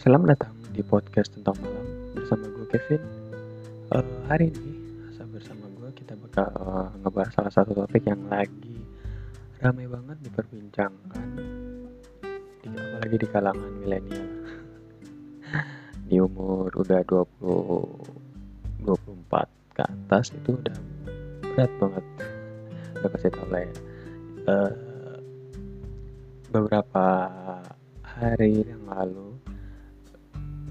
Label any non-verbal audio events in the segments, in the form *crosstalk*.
Selamat datang di podcast tentang malam bersama gue Kevin. Uh, hari ini bersama gue kita bakal uh, ngebahas salah satu topik yang lagi ramai banget diperbincangkan, di, apalagi di kalangan milenial. *laughs* di umur udah 20 24 ke atas itu udah berat banget. Udah kasih tau lah ya. Uh, beberapa hari yang lalu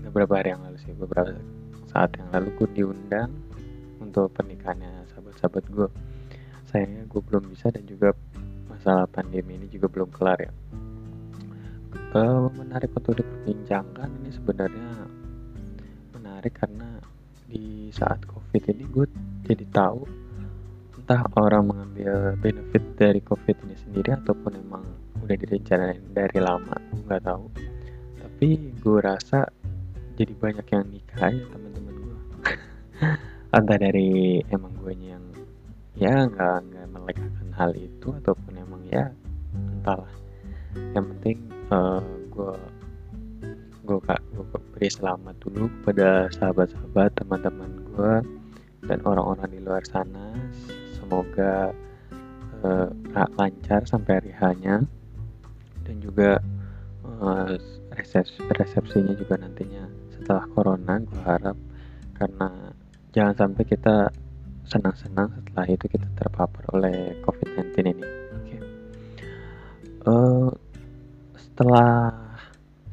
beberapa hari yang lalu sih beberapa saat yang lalu gue diundang untuk pernikahannya sahabat-sahabat gue sayangnya gue belum bisa dan juga masalah pandemi ini juga belum kelar ya. Uh, menarik untuk diperbincangkan ini sebenarnya menarik karena di saat covid ini gue jadi tahu entah orang mengambil benefit dari covid ini sendiri ataupun emang udah direncanain dari lama nggak tahu. Tapi gue rasa jadi banyak yang nikah ya teman-teman gue *laughs* entah dari emang gue yang ya nggak nggak melegakan hal itu ataupun emang ya entahlah. Yang penting uh, gue gue kak gue beri selamat dulu kepada sahabat-sahabat teman-teman gue dan orang-orang di luar sana. Semoga uh, lancar sampai hari hanya dan juga uh, resepsi resepsinya juga nantinya setelah corona gue harap karena jangan sampai kita senang-senang setelah itu kita terpapar oleh COVID-19 ini. Oke. Okay. Uh, eh, setelah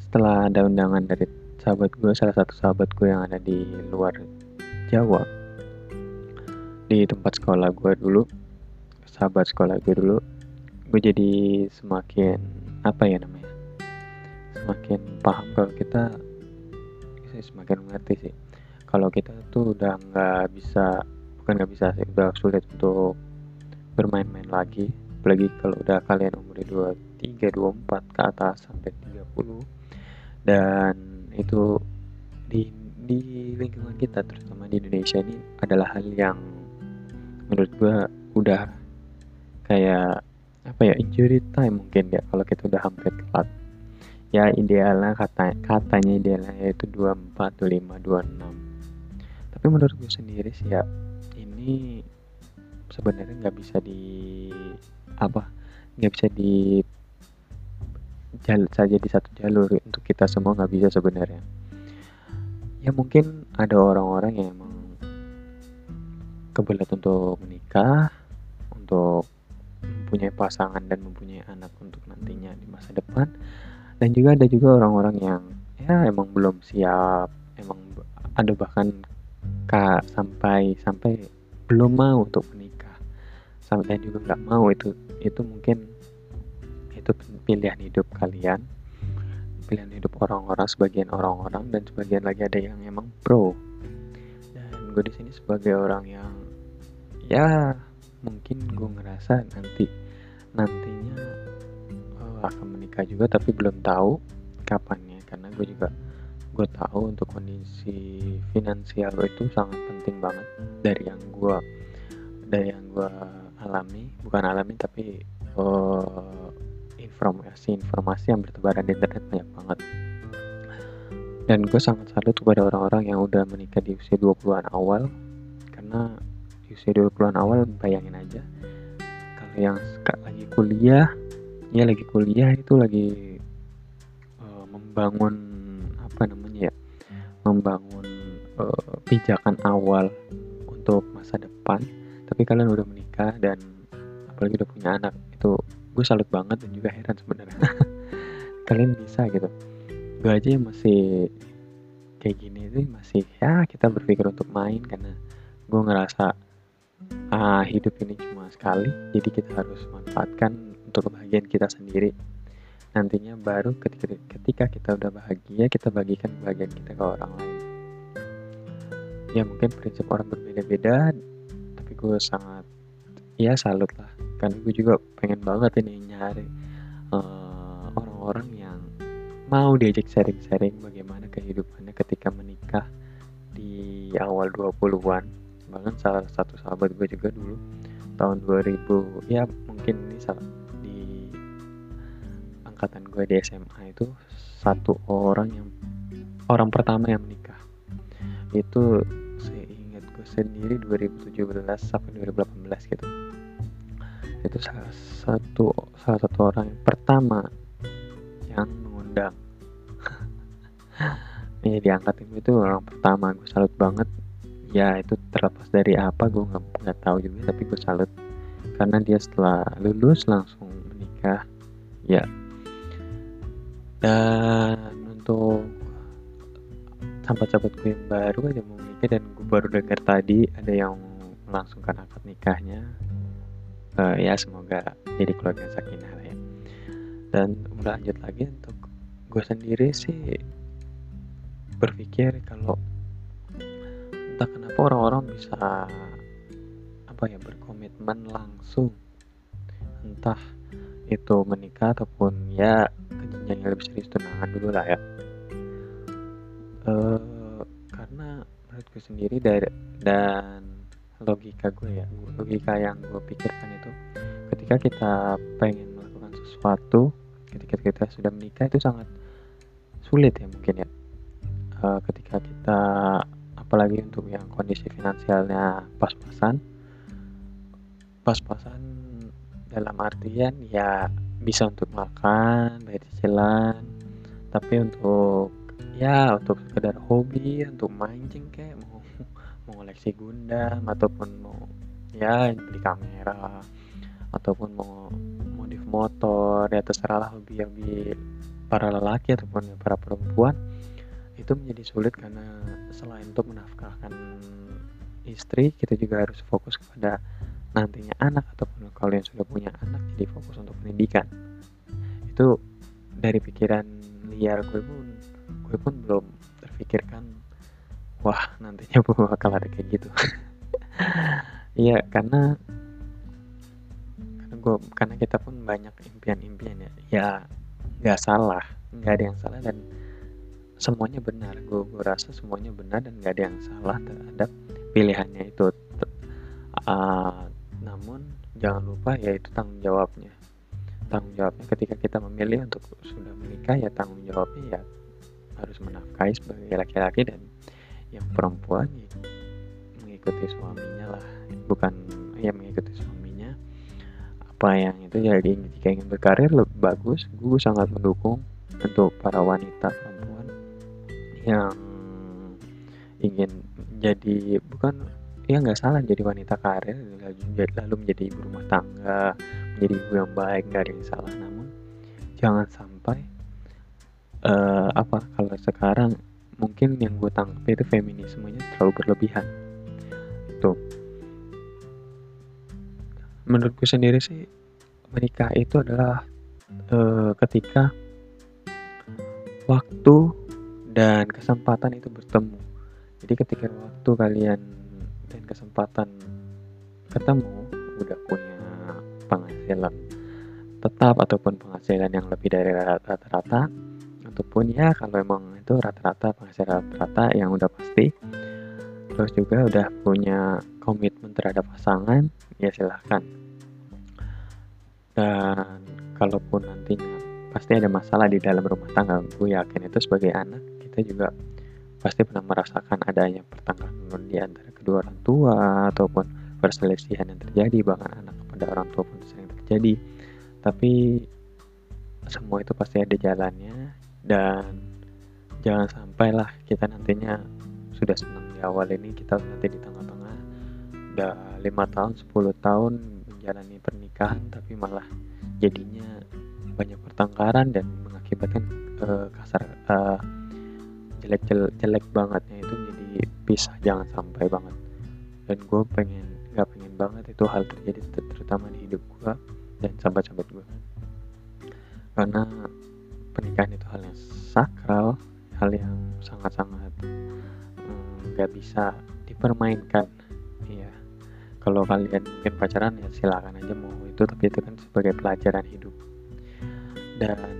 setelah ada undangan dari sahabat gue, salah satu sahabat gue yang ada di luar Jawa, di tempat sekolah gue dulu, sahabat sekolah gue dulu, gue jadi semakin apa ya namanya, semakin paham kalau kita sih semakin mengerti sih. Kalau kita tuh udah nggak bisa bukan nggak bisa sih udah sulit untuk bermain-main lagi. Apalagi kalau udah kalian umur 23, 24 ke atas sampai 30 dan itu di di lingkungan kita terutama di Indonesia ini adalah hal yang menurut gua udah kayak apa ya injury time mungkin ya kalau kita udah hampir telat ya idealnya kata katanya idealnya yaitu 24 25 26 tapi menurut gue sendiri sih ya ini sebenarnya nggak bisa di apa nggak bisa di jalur saja di satu jalur untuk kita semua nggak bisa sebenarnya. Ya mungkin ada orang-orang yang emang kebelet untuk menikah untuk mempunyai pasangan dan mempunyai anak untuk nantinya di masa depan dan juga ada juga orang-orang yang ya emang belum siap. Emang ada bahkan kak sampai sampai belum mau untuk menikah. Sampai juga nggak mau. Itu itu mungkin itu pilihan hidup kalian. Pilihan hidup orang-orang sebagian orang-orang dan sebagian lagi ada yang emang pro. Dan gue di sini sebagai orang yang ya mungkin gue ngerasa nanti nantinya menikah juga tapi belum tahu kapannya. Karena gue juga gue tahu untuk kondisi finansial itu sangat penting banget dari yang gue dari yang gue alami. Bukan alami tapi uh, informasi informasi yang bertebaran di internet banyak banget. Dan gue sangat salut kepada orang-orang yang udah menikah di usia 20-an awal. Karena di usia 20-an awal bayangin aja kalau yang lagi kuliah ya lagi kuliah itu lagi uh, membangun apa namanya ya membangun uh, pijakan awal untuk masa depan. Tapi kalian udah menikah dan apalagi udah punya anak itu gue salut banget dan juga heran sebenarnya. *laughs* Kalian bisa gitu. Gue aja yang masih kayak gini itu masih ya kita berpikir untuk main karena gue ngerasa ah, hidup ini cuma sekali jadi kita harus manfaatkan untuk kebahagiaan kita sendiri. Nantinya baru ketika, ketika kita udah bahagia kita bagikan kebahagiaan kita ke orang lain. Ya mungkin prinsip orang berbeda-beda tapi gue sangat ya salut lah. Karena gue juga pengen banget ini nyari uh, orang-orang yang mau diajak sharing-sharing bagaimana kehidupannya ketika menikah di awal 20-an bahkan salah satu sahabat gue juga dulu tahun 2000 ya mungkin ini salah angkatan gue di SMA itu satu orang yang orang pertama yang menikah. Itu saya ingat gue sendiri 2017 sampai 2018 gitu. Itu salah satu salah satu orang yang pertama yang mengundang. *laughs* Ini diangkat itu orang pertama gue salut banget. Ya itu terlepas dari apa gue nggak nggak tahu juga tapi gue salut. Karena dia setelah lulus langsung menikah. Ya dan untuk sahabat-sahabat gue yang baru aja mau menikah dan gue baru dengar tadi ada yang melangsungkan akad nikahnya uh, ya semoga jadi keluarga sakinah ya. Dan lanjut lagi untuk gue sendiri sih berpikir kalau entah kenapa orang-orang bisa apa ya berkomitmen langsung. Entah itu menikah ataupun ya yang lebih serius tunangan dulu lah ya. Uh, karena menurut gue sendiri dari dan logika gue ya logika yang gue pikirkan itu ketika kita pengen melakukan sesuatu ketika kita sudah menikah itu sangat sulit ya mungkin ya. Uh, ketika kita apalagi untuk yang kondisi finansialnya pas-pasan pas-pasan dalam artian ya bisa untuk makan bayar cicilan tapi untuk ya untuk sekedar hobi untuk mancing kayak mau *laughs* koleksi Gundam ataupun mau ya beli kamera ataupun mau modif motor ya terserah lah hobi-hobi para lelaki ataupun para perempuan itu menjadi sulit karena selain untuk menafkahkan istri kita juga harus fokus kepada nantinya anak ataupun kalau yang sudah punya anak jadi fokus untuk pendidikan. Itu dari pikiran liar gue pun gue pun belum terpikirkan wah nantinya bakal ada kayak gitu. *laughs* Iya karena karena gue karena kita pun banyak impian-impian ya. Ya nggak salah nggak ada yang salah dan semuanya benar. Gue, gue rasa semuanya benar dan nggak ada yang salah terhadap pilihannya itu. Uh, namun jangan lupa ya itu tanggung jawabnya. Tanggung jawabnya ketika kita memilih untuk sudah menikah ya tanggung jawabnya ya harus menafkahi sebagai laki-laki dan yang perempuan ya mengikuti suaminya lah. Bukan ya mengikuti suaminya. Apa yang itu jadi jika ingin berkarir lebih bagus. Gue sangat mendukung untuk para wanita perempuan yang ingin jadi bukan ya nggak salah jadi wanita karir lalu menjadi ibu rumah tangga menjadi ibu yang baik yang salah. Namun jangan sampai uh, apa kalau sekarang mungkin yang gue tangkap itu feminismenya terlalu berlebihan. Itu menurutku sendiri sih menikah itu adalah uh, ketika waktu dan kesempatan itu bertemu. Jadi ketika waktu kalian dan kesempatan ketemu udah punya penghasilan tetap ataupun penghasilan yang lebih dari rata-rata. Ataupun ya kalau emang itu rata-rata penghasilan rata-rata yang udah pasti. Terus juga udah punya komitmen terhadap pasangan ya silahkan. Dan kalaupun nantinya pasti ada masalah di dalam rumah tangga gue yakin itu sebagai anak kita juga pasti pernah merasakan adanya pertengkaran di antara kedua orang tua ataupun perselisihan yang terjadi bahkan anak kepada orang tua pun sering terjadi. Tapi semua itu pasti ada jalannya dan jangan sampailah kita nantinya sudah senang di awal ini kita nanti di tengah-tengah. Udah lima tahun 10 tahun menjalani pernikahan tapi malah jadinya banyak pertengkaran dan mengakibatkan uh, kasar uh, jelek jelek jelek bangetnya itu jadi pisah jangan sampai banget. Dan gue pengen nggak pengen banget itu hal terjadi terutama di hidup gue dan sahabat-sahabat gue karena pernikahan itu hal yang sakral hal yang sangat-sangat mm, nggak hmm, bisa dipermainkan. Iya. Kalau kalian mungkin pacaran ya silakan aja mau itu tapi itu kan sebagai pelajaran hidup. Dan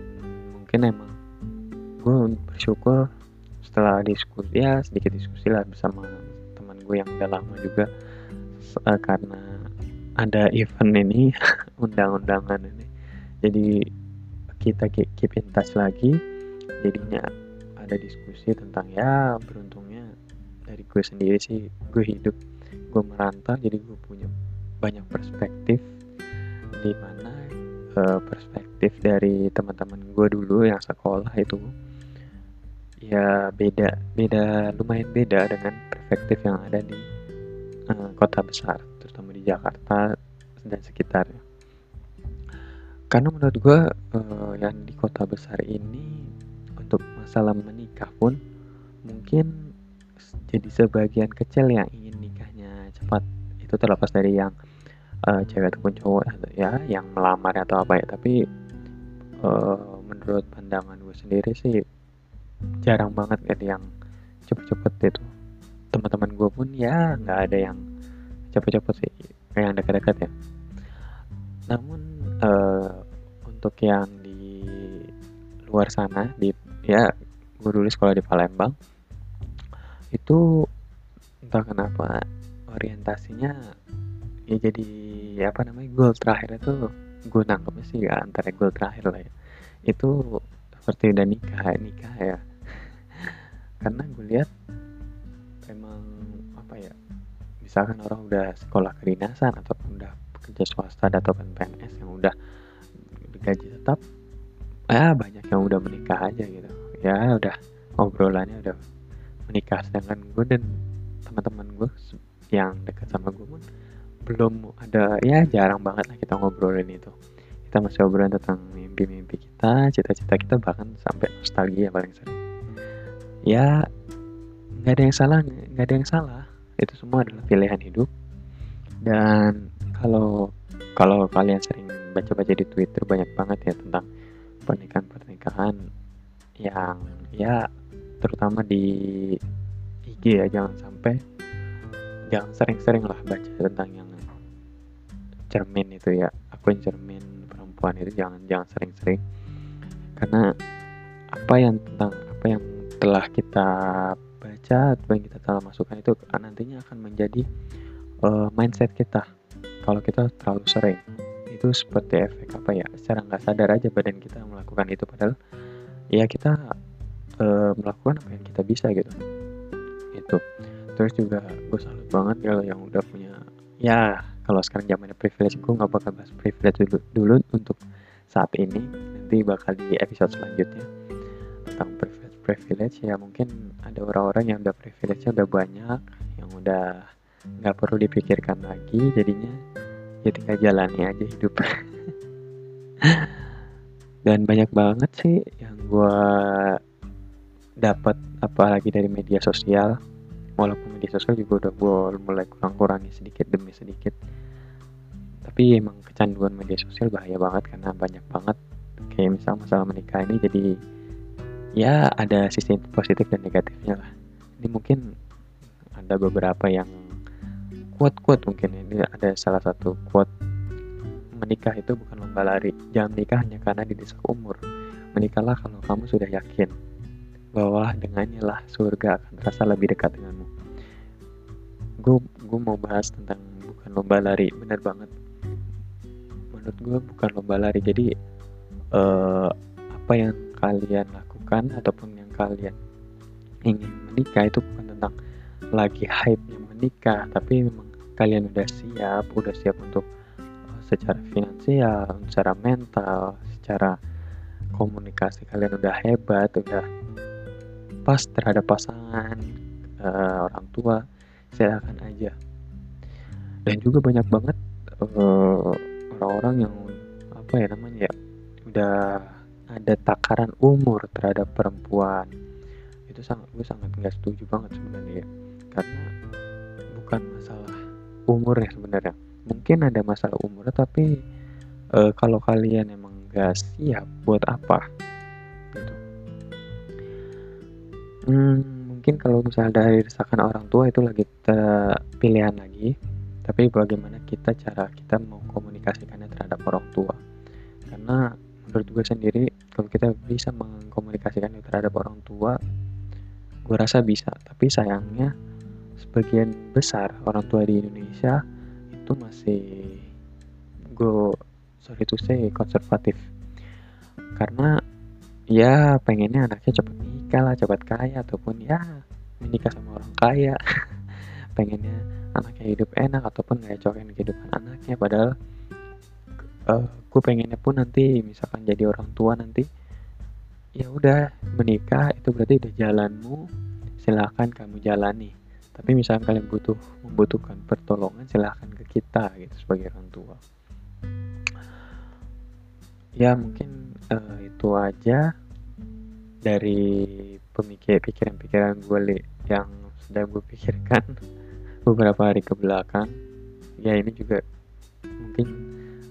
mungkin emang gue bersyukur setelah diskusi ya sedikit diskusi lah bersama teman gue yang udah lama juga. Uh, karena ada event ini *laughs* undang-undangan ini. Jadi kita keep in touch lagi. Jadinya ada diskusi tentang ya beruntungnya dari gue sendiri sih gue hidup gue merantau jadi gue punya banyak perspektif. Di mana uh, perspektif dari teman-teman gue dulu yang sekolah itu ya beda beda lumayan beda dengan perspektif yang ada di uh, kota besar terutama di Jakarta dan sekitarnya. Karena menurut gue uh, yang di kota besar ini untuk masalah menikah pun mungkin jadi sebagian kecil yang ingin nikahnya cepat. Itu terlepas dari yang uh, cewek ataupun cowok ya yang melamar atau apa ya. Tapi uh, menurut pandangan gue sendiri sih jarang banget kan yang cepet-cepet itu teman-teman gue pun ya nggak ada yang cepet-cepet sih kayak yang dekat-dekat ya. Namun uh, untuk yang di luar sana di ya gue dulu sekolah di Palembang itu entah kenapa orientasinya ya jadi apa namanya goal terakhir itu gue nangkepnya sih ya antara goal terakhir lah ya. Itu seperti udah nikah nikah ya. Karena gue lihat emang apa ya misalkan orang udah sekolah kedinasan ataupun udah bekerja swasta ataupun PNS yang udah gaji tetap ya banyak yang udah menikah aja gitu. Ya udah obrolannya udah menikah. Sedangkan gue dan teman-teman gue yang dekat sama gue pun belum ada ya jarang banget lah kita ngobrolin itu kita masih ngobrolin tentang mimpi-mimpi kita cita-cita kita bahkan sampai nostalgia paling sering. Ya nggak ada yang salah nggak ada yang salah. Itu semua adalah pilihan hidup. Dan kalau kalau kalian sering baca-baca di Twitter banyak banget ya tentang pernikahan-pernikahan yang ya terutama di IG ya jangan sampai jangan sering-sering lah baca tentang yang cermin itu ya akun cermin perempuan itu jangan jangan sering-sering. Karena apa yang tentang apa yang telah kita baca atau yang kita telah masukkan itu nantinya akan menjadi uh, mindset kita. Kalau kita terlalu sering. Itu seperti efek apa ya? Secara nggak sadar aja badan kita melakukan itu. Padahal ya kita uh, melakukan apa yang kita bisa gitu. Itu. Terus juga gue salut banget kalau yang udah punya ya kalau sekarang zamannya privilege gue nggak bakal bahas privilege dulu, dulu untuk saat ini. Nanti bakal di episode selanjutnya. Tentang privilege privilege ya mungkin ada orang-orang yang udah privilege udah banyak yang udah nggak perlu dipikirkan lagi jadinya. Ya tinggal jalani aja hidup. *laughs* Dan banyak banget sih yang gue dapat apalagi dari media sosial walaupun media sosial juga udah gue mulai kurang-kurangi sedikit demi sedikit. Tapi emang kecanduan media sosial bahaya banget karena banyak banget. Kayak misal masalah menikah ini jadi ya ada sisi positif dan negatifnya lah. Ini mungkin ada beberapa yang quote-quote mungkin ini ada salah satu quote menikah itu bukan lomba lari. Jangan menikah hanya karena didesak umur. Menikahlah kalau kamu sudah yakin bahwa dengannya lah surga akan terasa lebih dekat denganmu. Gue mau bahas tentang bukan lomba lari bener banget. Menurut gue bukan lomba lari jadi uh, apa yang kalian lakukan ataupun yang kalian ingin menikah itu bukan tentang lagi hype yang menikah tapi memang kalian udah siap udah siap untuk uh, secara finansial secara mental secara komunikasi kalian udah hebat udah pas terhadap pasangan uh, orang tua silakan aja. Dan juga banyak banget eh, orang-orang yang apa ya namanya ya udah ada takaran umur terhadap perempuan. Itu sangat gue sangat nggak setuju banget sebenarnya ya. karena bukan masalah umur ya sebenarnya. Mungkin ada masalah umur tapi uh, kalau kalian emang gak siap buat apa Hmm, mungkin kalau misalnya dari desakan orang tua itu lagi pilihan lagi, tapi bagaimana kita cara kita mau komunikasikannya terhadap orang tua. Karena menurut gue sendiri kalau kita bisa mengkomunikasikannya terhadap orang tua, gue rasa bisa. Tapi sayangnya sebagian besar orang tua di Indonesia itu masih gue sorry to say konservatif karena ya pengennya anaknya cepet menikah lah cepat kaya ataupun ya menikah sama orang kaya. *laughs* Pengennya anaknya hidup enak ataupun ngerecokin kehidupan anaknya padahal uh, eh, gue pengennya pun nanti misalkan jadi orang tua nanti ya udah menikah itu berarti udah jalanmu silahkan kamu jalani. Tapi misalkan kalian butuh membutuhkan pertolongan silahkan ke kita gitu sebagai orang tua. Ya mungkin uh, itu aja dari pemikir pikiran-pikiran gue yang sedang gue pikirkan *laughs* beberapa hari ke belakang. Ya ini juga mungkin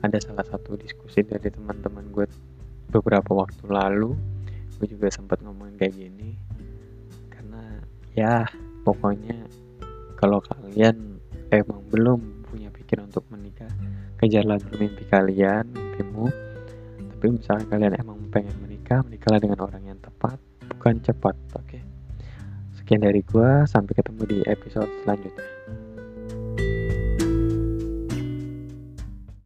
ada salah satu diskusi dari teman-teman gue beberapa waktu lalu. Gue juga sempat ngomongin kayak gini. Karena ya pokoknya kalau kalian emang belum punya pikiran untuk menikah kejarlah dulu mimpi kalian mimpimu. Tapi misalnya kalian emang pengen menikah menikahlah dengan orang yang bukan cepat oke okay? sekian dari gue sampai ketemu di episode selanjutnya